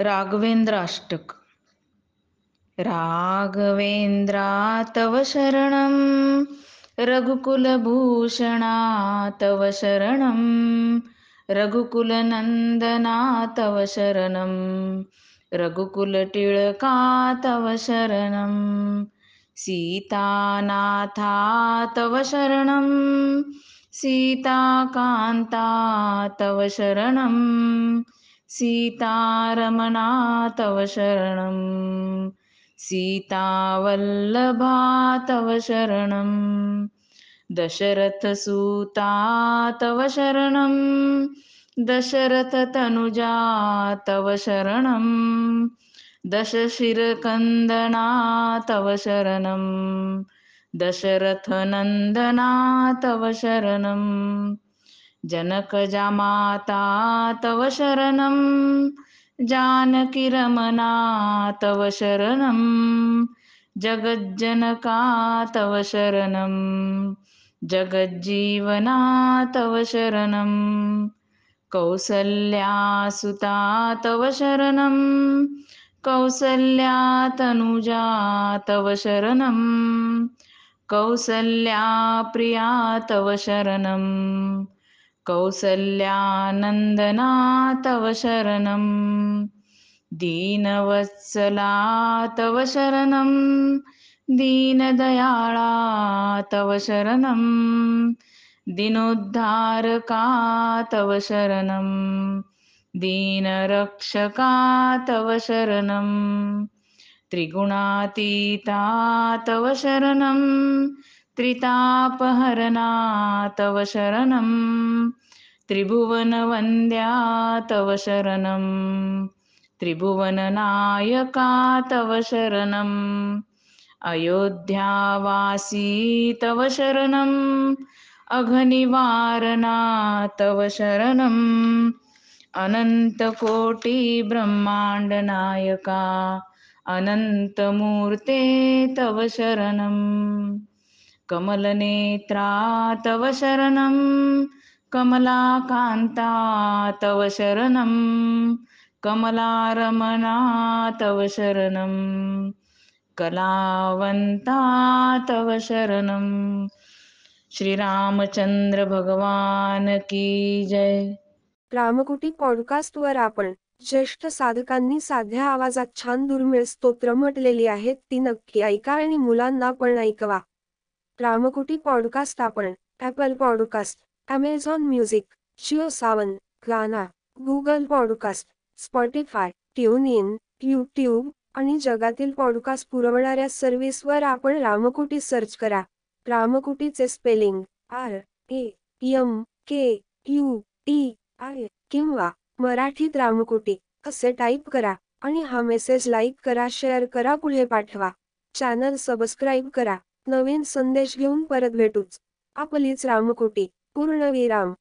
राघवेंद्राष्टक। राघवेंद्रा तव शरणं। रघुकुलभूषणा तव शरणं। रघुकुलनन्दना तव शरणं। रघुकुलटिळका तव शरणं। सीतानाथा तव शरणं। सीताकान्ता तव शरणम् सीतारमणा तव शरणं सीतावल्लभा तव शरणं दशरथसूता तव शरणं दशरथतनुजा तव शरणं दशशिरकन्दना तव शरणं दशरथनन्दना तव शरणं जनकजामाता तव शरणं। जानकिरमणा तव शरणं। जगज्जनका तव शरणं। जगज्जीवना तव शरणं। कौसल्यासुता तव शरणं। कौसल्यातनुजा तव शरणं। कौसल्याप्रिया तव शरणम् कौसल्यानन्दना तव शरणं। दीनवत्सला तव शरणं। दीनदयाळा तव शरणं। दिनोद्धारका तव शरणं। दीनरक्षका तव शरणं। त्रिगुणातीता तव शरणं त्रितापहरणा तव शरणं। त्रिभुवनवन्द्या तव शरणं। त्रिभुवननायका तव शरणम् अयोध्यावासी तव शरणम् अघनिवारणा तव शरणम् अनन्तकोटिब्रह्माण्डनायका। अनन्तमूर्ते तव शरणम् कमलनेत्रा तव शरणं। कमलाकान्ता तव शरणं। कमलारमणा तव शरणं। कलावन्ता तव शरणं। श्रीरामचंद्र भगवान की जय। रामकुटी पॉडकास्टवर आपण ज्येष्ठ साधकांनी साध्या आवाजात छान दुर्मिळ स्तोत्र म्हटलेली आहेत ती नक्की ऐका आणि मुलांना पण ऐकवा. रामकुटी पॉडकास्ट आपण Apple podcast Amazon music Jio Saavn Gaana Google podcast Spotify tune in YouTube आणि जगातील पॉडकास्ट पुरवणाऱ्या सर्व्हिसवर आपण रामकुटी सर्च करा. रामकुटीचे spelling R A M K U T I किंवा मराठीत रामकुटी असे टाईप करा आणि हा मेसेज लाईक करा शेअर करा पुढे पाठवा. चॅनल सबस्क्राईब करा. नवीन संदेश घेऊन परत भेटूच. आपलीच रामकोटी पूर्ण विराम